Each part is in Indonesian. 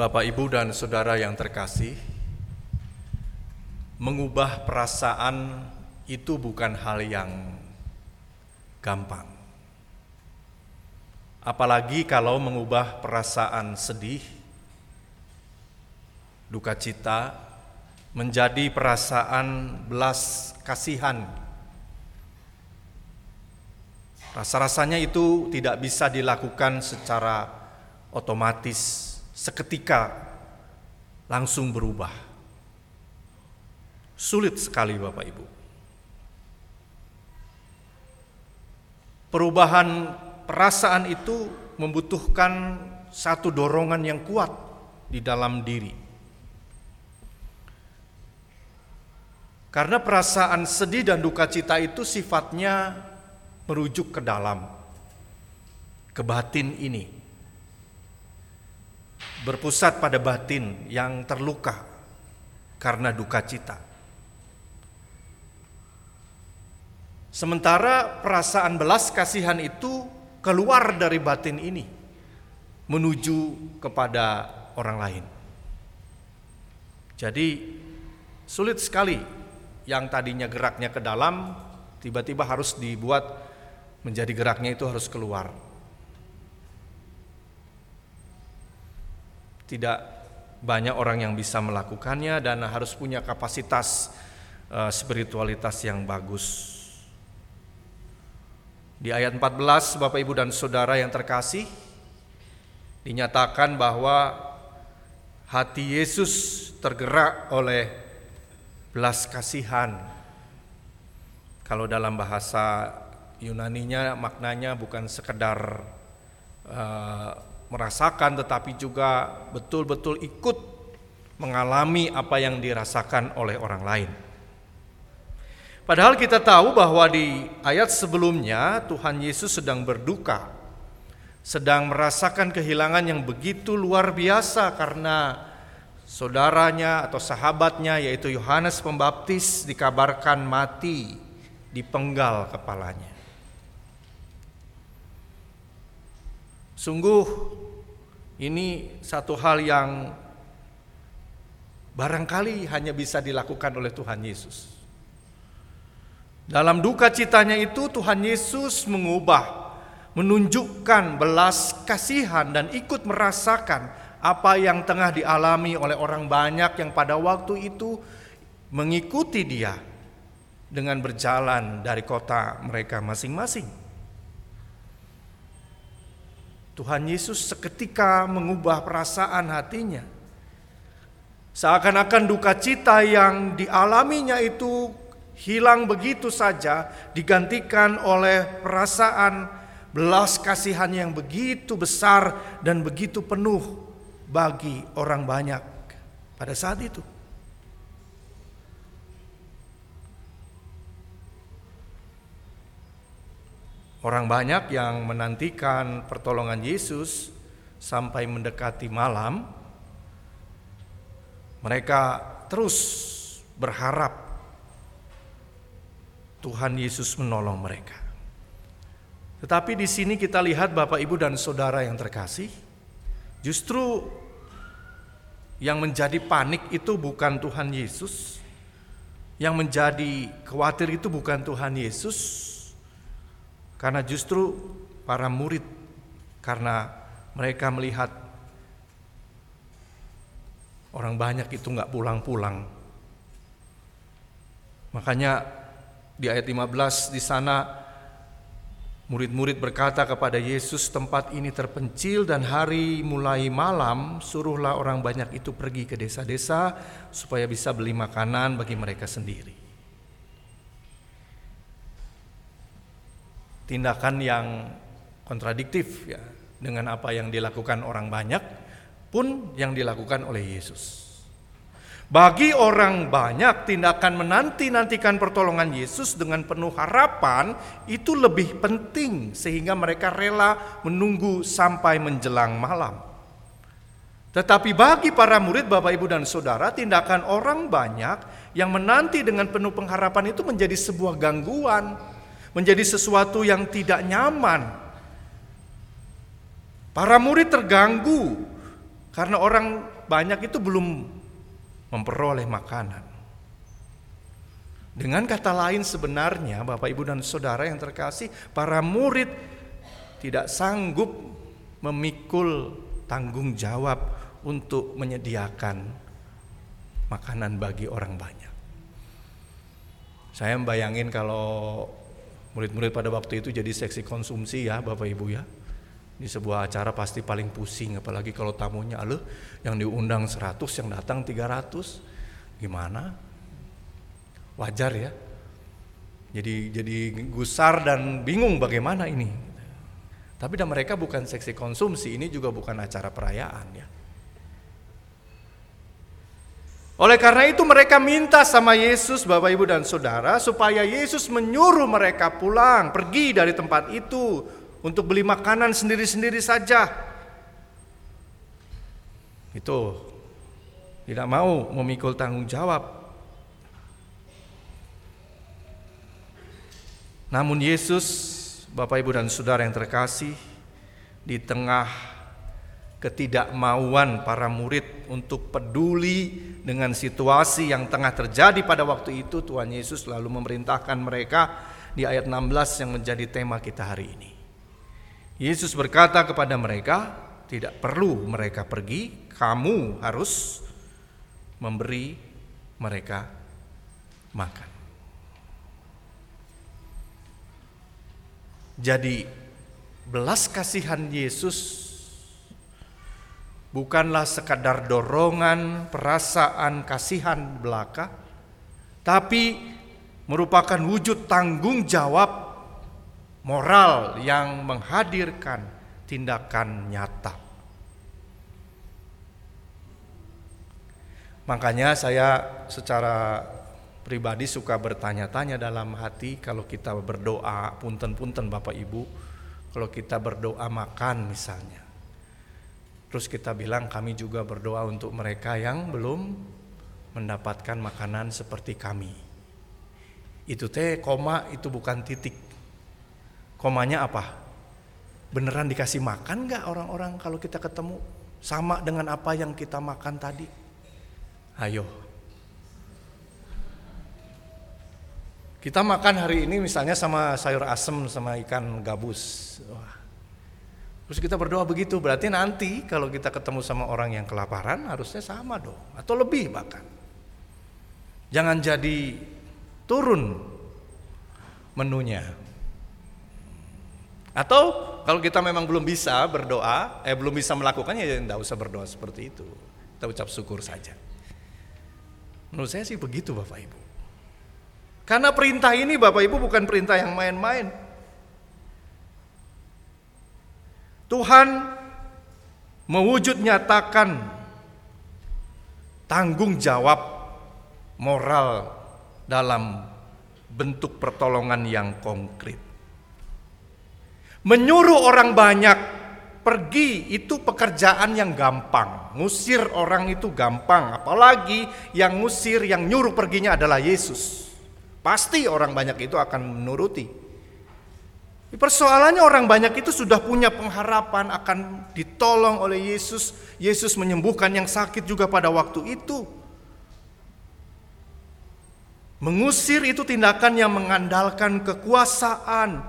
Bapak, Ibu, dan saudara yang terkasih, mengubah perasaan itu bukan hal yang gampang, apalagi kalau mengubah perasaan sedih, duka cita, menjadi perasaan belas kasihan. Rasa-rasanya itu tidak bisa dilakukan secara otomatis seketika langsung berubah. Sulit sekali Bapak Ibu. Perubahan perasaan itu membutuhkan satu dorongan yang kuat di dalam diri. Karena perasaan sedih dan duka cita itu sifatnya merujuk ke dalam, ke batin ini berpusat pada batin yang terluka karena duka cita. Sementara perasaan belas kasihan itu keluar dari batin ini menuju kepada orang lain. Jadi sulit sekali yang tadinya geraknya ke dalam tiba-tiba harus dibuat menjadi geraknya itu harus keluar. Tidak banyak orang yang bisa melakukannya dan harus punya kapasitas uh, spiritualitas yang bagus. Di ayat 14 Bapak Ibu dan Saudara yang terkasih dinyatakan bahwa hati Yesus tergerak oleh belas kasihan. Kalau dalam bahasa Yunaninya maknanya bukan sekedar uh, merasakan tetapi juga betul-betul ikut mengalami apa yang dirasakan oleh orang lain. Padahal kita tahu bahwa di ayat sebelumnya Tuhan Yesus sedang berduka, sedang merasakan kehilangan yang begitu luar biasa karena saudaranya atau sahabatnya yaitu Yohanes Pembaptis dikabarkan mati di penggal kepalanya. Sungguh ini satu hal yang barangkali hanya bisa dilakukan oleh Tuhan Yesus. Dalam duka citanya itu Tuhan Yesus mengubah, menunjukkan belas kasihan dan ikut merasakan apa yang tengah dialami oleh orang banyak yang pada waktu itu mengikuti dia dengan berjalan dari kota mereka masing-masing. Tuhan Yesus seketika mengubah perasaan hatinya. Seakan-akan duka cita yang dialaminya itu hilang begitu saja, digantikan oleh perasaan belas kasihan yang begitu besar dan begitu penuh bagi orang banyak pada saat itu. Orang banyak yang menantikan pertolongan Yesus sampai mendekati malam, mereka terus berharap Tuhan Yesus menolong mereka. Tetapi di sini kita lihat Bapak, Ibu, dan saudara yang terkasih, justru yang menjadi panik itu bukan Tuhan Yesus, yang menjadi khawatir itu bukan Tuhan Yesus, karena justru para murid karena mereka melihat orang banyak itu nggak pulang-pulang. Makanya di ayat 15 di sana murid-murid berkata kepada Yesus, "Tempat ini terpencil dan hari mulai malam, suruhlah orang banyak itu pergi ke desa-desa supaya bisa beli makanan bagi mereka sendiri." Tindakan yang kontradiktif ya dengan apa yang dilakukan orang banyak pun yang dilakukan oleh Yesus. Bagi orang banyak tindakan menanti-nantikan pertolongan Yesus dengan penuh harapan itu lebih penting sehingga mereka rela menunggu sampai menjelang malam. Tetapi bagi para murid Bapak Ibu dan Saudara tindakan orang banyak yang menanti dengan penuh pengharapan itu menjadi sebuah gangguan menjadi sesuatu yang tidak nyaman. Para murid terganggu Karena orang banyak itu belum memperoleh makanan. Dengan kata lain sebenarnya Bapak Ibu dan Saudara yang terkasih, para murid tidak sanggup memikul tanggung jawab untuk menyediakan makanan bagi orang banyak. Saya membayangin kalau murid-murid pada waktu itu jadi seksi konsumsi ya Bapak Ibu ya. Di sebuah acara pasti paling pusing apalagi kalau tamunya lo yang diundang 100 yang datang 300 gimana? Wajar ya. Jadi jadi gusar dan bingung bagaimana ini. Tapi dan mereka bukan seksi konsumsi ini juga bukan acara perayaan ya oleh karena itu mereka minta sama Yesus Bapak Ibu dan Saudara supaya Yesus menyuruh mereka pulang pergi dari tempat itu untuk beli makanan sendiri-sendiri saja. Itu tidak mau memikul tanggung jawab. Namun Yesus, Bapak Ibu dan Saudara yang terkasih, di tengah ketidakmauan para murid untuk peduli dengan situasi yang tengah terjadi pada waktu itu, Tuhan Yesus lalu memerintahkan mereka di ayat 16 yang menjadi tema kita hari ini. Yesus berkata kepada mereka, "Tidak perlu mereka pergi, kamu harus memberi mereka makan." Jadi, belas kasihan Yesus bukanlah sekadar dorongan perasaan kasihan belaka, tapi merupakan wujud tanggung jawab moral yang menghadirkan tindakan nyata. Makanya saya secara pribadi suka bertanya-tanya dalam hati kalau kita berdoa, punten-punten Bapak Ibu, kalau kita berdoa makan misalnya. Terus kita bilang kami juga berdoa untuk mereka yang belum mendapatkan makanan seperti kami. Itu teh koma itu bukan titik Komanya apa? Beneran dikasih makan nggak orang-orang kalau kita ketemu? Sama dengan apa yang kita makan tadi? Ayo. Kita makan hari ini misalnya sama sayur asem sama ikan gabus. Wah. Terus kita berdoa begitu, berarti nanti kalau kita ketemu sama orang yang kelaparan harusnya sama dong, atau lebih bahkan. Jangan jadi turun menunya. Atau kalau kita memang belum bisa berdoa, eh belum bisa melakukannya ya tidak usah berdoa seperti itu. Kita ucap syukur saja. Menurut saya sih begitu Bapak Ibu. Karena perintah ini Bapak Ibu bukan perintah yang main-main. Tuhan mewujud nyatakan tanggung jawab moral dalam bentuk pertolongan yang konkret. Menyuruh orang banyak pergi itu pekerjaan yang gampang. Ngusir orang itu gampang, apalagi yang ngusir, yang nyuruh perginya adalah Yesus. Pasti orang banyak itu akan menuruti. Persoalannya orang banyak itu sudah punya pengharapan akan ditolong oleh Yesus. Yesus menyembuhkan yang sakit juga pada waktu itu. Mengusir itu tindakan yang mengandalkan kekuasaan,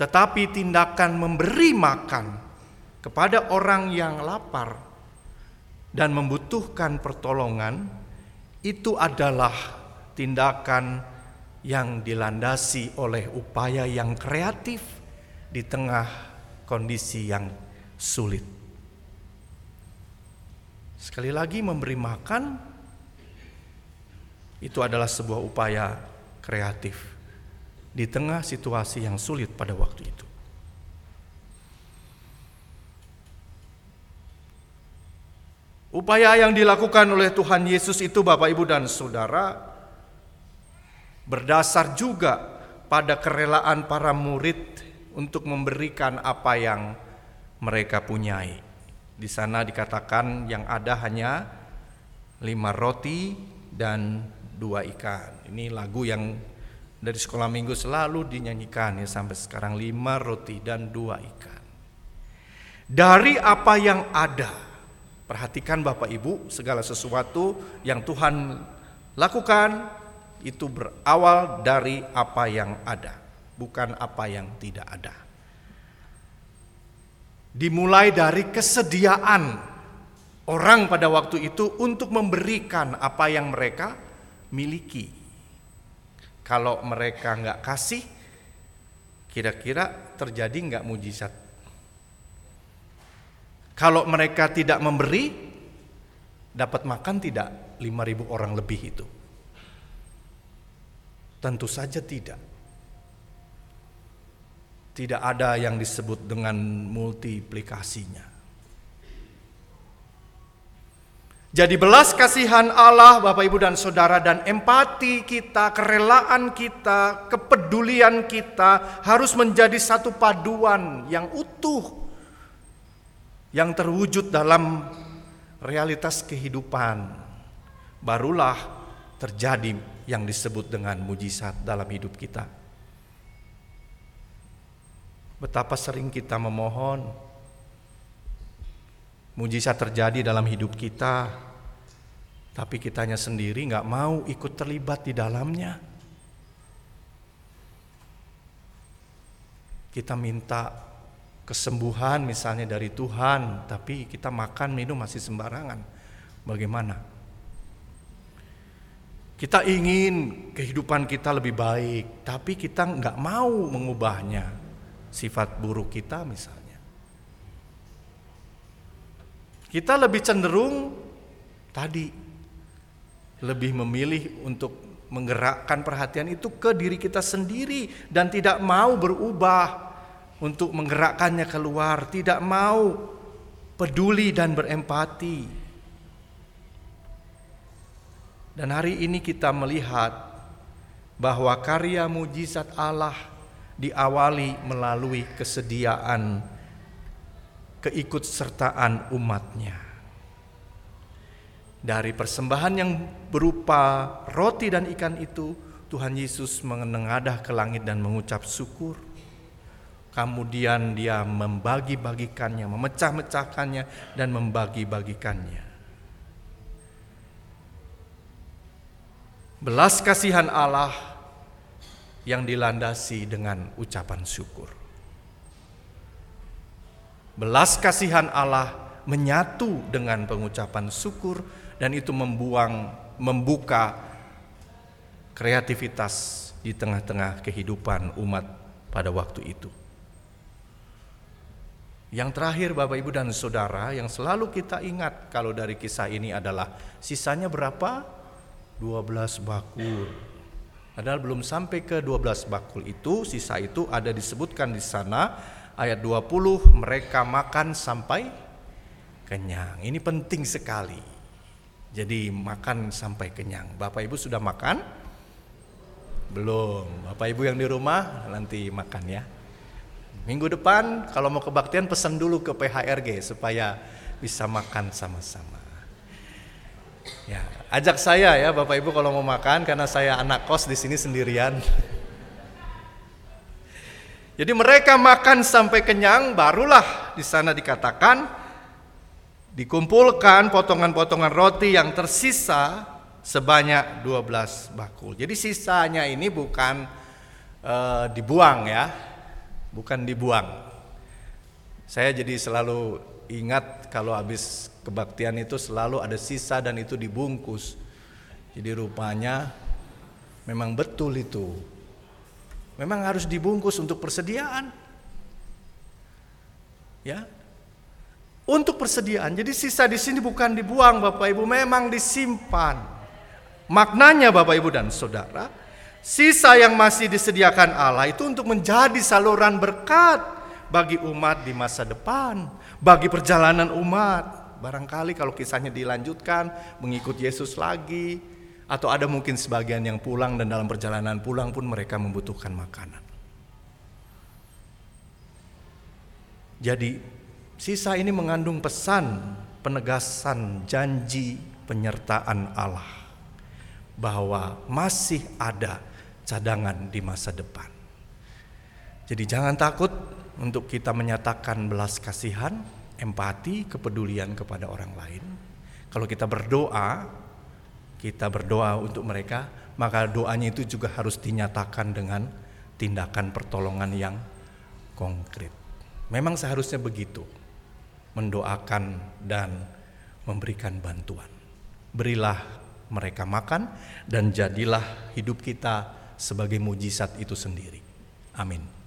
tetapi tindakan memberi makan kepada orang yang lapar dan membutuhkan pertolongan itu adalah tindakan yang dilandasi oleh upaya yang kreatif di tengah kondisi yang sulit. Sekali lagi, memberi makan itu adalah sebuah upaya kreatif di tengah situasi yang sulit pada waktu itu. Upaya yang dilakukan oleh Tuhan Yesus itu Bapak Ibu dan Saudara berdasar juga pada kerelaan para murid untuk memberikan apa yang mereka punyai. Di sana dikatakan yang ada hanya lima roti dan dua ikan. Ini lagu yang dari sekolah minggu selalu dinyanyikan ya sampai sekarang lima roti dan dua ikan. dari apa yang ada. Perhatikan Bapak Ibu, segala sesuatu yang Tuhan lakukan itu berawal dari apa yang ada, bukan apa yang tidak ada. Dimulai dari kesediaan orang pada waktu itu untuk memberikan apa yang mereka miliki. Kalau mereka nggak kasih, kira-kira terjadi nggak mujizat kalau mereka tidak memberi, dapat makan tidak 5000 orang lebih itu? Tentu saja tidak. Tidak ada yang disebut dengan multiplikasinya. Jadi belas kasihan Allah Bapak Ibu dan Saudara dan empati kita, kerelaan kita, kepedulian kita harus menjadi satu paduan yang utuh yang terwujud dalam realitas kehidupan, barulah terjadi yang disebut dengan mujizat dalam hidup kita. Betapa sering kita memohon mujizat terjadi dalam hidup kita, tapi kitanya sendiri nggak mau ikut terlibat di dalamnya. Kita minta kesembuhan misalnya dari Tuhan, tapi kita makan minum masih sembarangan. Bagaimana? Kita ingin kehidupan kita lebih baik, tapi kita nggak mau mengubahnya. Sifat buruk kita misalnya. Kita lebih cenderung tadi lebih memilih untuk menggerakkan perhatian itu ke diri kita sendiri dan tidak mau berubah untuk menggerakkannya keluar, tidak mau peduli dan berempati. Dan hari ini kita melihat bahwa karya mujizat Allah diawali melalui kesediaan keikutsertaan umatnya. Dari persembahan yang berupa roti dan ikan itu, Tuhan Yesus menengadah ke langit dan mengucap syukur kemudian dia membagi-bagikannya, memecah-mecahkannya dan membagi-bagikannya. Belas kasihan Allah yang dilandasi dengan ucapan syukur. Belas kasihan Allah menyatu dengan pengucapan syukur dan itu membuang membuka kreativitas di tengah-tengah kehidupan umat pada waktu itu. Yang terakhir Bapak Ibu dan Saudara yang selalu kita ingat kalau dari kisah ini adalah sisanya berapa? 12 bakul. Padahal belum sampai ke 12 bakul itu, sisa itu ada disebutkan di sana ayat 20 mereka makan sampai kenyang. Ini penting sekali. Jadi makan sampai kenyang. Bapak Ibu sudah makan? Belum. Bapak Ibu yang di rumah nanti makan ya. Minggu depan kalau mau kebaktian pesan dulu ke PHRG supaya bisa makan sama-sama. Ajak saya ya Bapak Ibu kalau mau makan karena saya anak kos di sini sendirian. Jadi mereka makan sampai kenyang barulah di sana dikatakan dikumpulkan potongan-potongan roti yang tersisa sebanyak 12 bakul. Jadi sisanya ini bukan uh, dibuang ya, bukan dibuang. Saya jadi selalu ingat kalau habis kebaktian itu selalu ada sisa dan itu dibungkus. Jadi rupanya memang betul itu. Memang harus dibungkus untuk persediaan. Ya. Untuk persediaan. Jadi sisa di sini bukan dibuang Bapak Ibu, memang disimpan. Maknanya Bapak Ibu dan Saudara, Sisa yang masih disediakan Allah itu untuk menjadi saluran berkat bagi umat di masa depan, bagi perjalanan umat. Barangkali kalau kisahnya dilanjutkan mengikut Yesus lagi atau ada mungkin sebagian yang pulang dan dalam perjalanan pulang pun mereka membutuhkan makanan. Jadi sisa ini mengandung pesan penegasan janji penyertaan Allah bahwa masih ada cadangan di masa depan. Jadi jangan takut untuk kita menyatakan belas kasihan empati, kepedulian kepada orang lain. Kalau kita berdoa, kita berdoa untuk mereka, maka doanya itu juga harus dinyatakan dengan tindakan pertolongan yang konkret. Memang seharusnya begitu, mendoakan dan memberikan bantuan. Berilah mereka makan dan jadilah hidup kita sebagai mujizat itu sendiri. Amin.